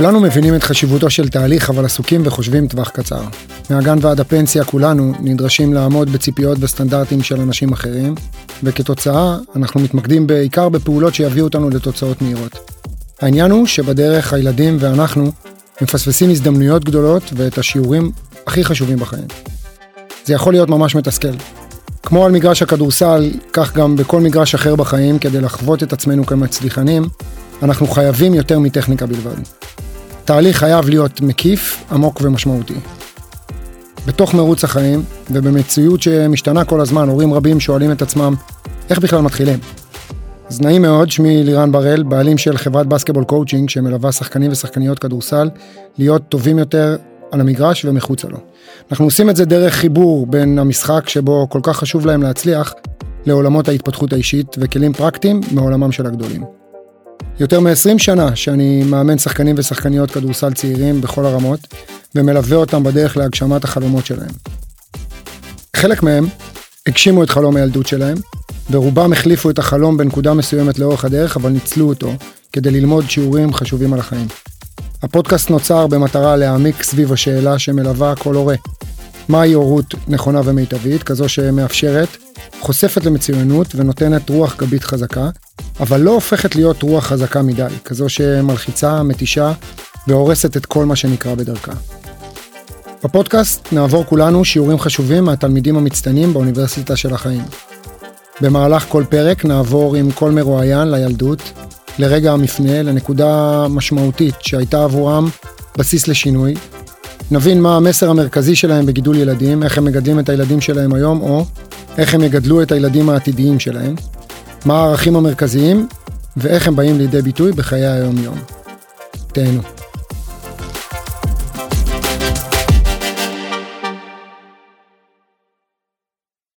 כולנו מבינים את חשיבותו של תהליך, אבל עסוקים וחושבים טווח קצר. מהגן ועד הפנסיה כולנו נדרשים לעמוד בציפיות וסטנדרטים של אנשים אחרים, וכתוצאה אנחנו מתמקדים בעיקר בפעולות שיביאו אותנו לתוצאות מהירות. העניין הוא שבדרך הילדים ואנחנו מפספסים הזדמנויות גדולות ואת השיעורים הכי חשובים בחיים. זה יכול להיות ממש מתסכל. כמו על מגרש הכדורסל, כך גם בכל מגרש אחר בחיים, כדי לחוות את עצמנו כמצליחנים, אנחנו חייבים יותר מטכניקה בלבד. תהליך חייב להיות מקיף, עמוק ומשמעותי. בתוך מרוץ החיים, ובמציאות שמשתנה כל הזמן, הורים רבים שואלים את עצמם, איך בכלל מתחילים? אז נעים מאוד, שמי לירן בראל, בעלים של חברת Basketball Coaching שמלווה שחקנים ושחקניות כדורסל להיות טובים יותר על המגרש ומחוצה לו. אנחנו עושים את זה דרך חיבור בין המשחק שבו כל כך חשוב להם להצליח, לעולמות ההתפתחות האישית וכלים פרקטיים מעולמם של הגדולים. יותר מ-20 שנה שאני מאמן שחקנים ושחקניות כדורסל צעירים בכל הרמות, ומלווה אותם בדרך להגשמת החלומות שלהם. חלק מהם הגשימו את חלום הילדות שלהם, ורובם החליפו את החלום בנקודה מסוימת לאורך הדרך, אבל ניצלו אותו כדי ללמוד שיעורים חשובים על החיים. הפודקאסט נוצר במטרה להעמיק סביב השאלה שמלווה כל הורה. מהי הורות נכונה ומיטבית, כזו שמאפשרת, חושפת למצוינות ונותנת רוח גבית חזקה, אבל לא הופכת להיות רוח חזקה מדי, כזו שמלחיצה, מתישה והורסת את כל מה שנקרא בדרכה. בפודקאסט נעבור כולנו שיעורים חשובים מהתלמידים המצטיינים באוניברסיטה של החיים. במהלך כל פרק נעבור עם כל מרואיין לילדות, לרגע המפנה, לנקודה משמעותית שהייתה עבורם בסיס לשינוי. נבין מה המסר המרכזי שלהם בגידול ילדים, איך הם מגדלים את הילדים שלהם היום, או איך הם יגדלו את הילדים העתידיים שלהם, מה הערכים המרכזיים ואיך הם באים לידי ביטוי בחיי היום-יום. תהנו.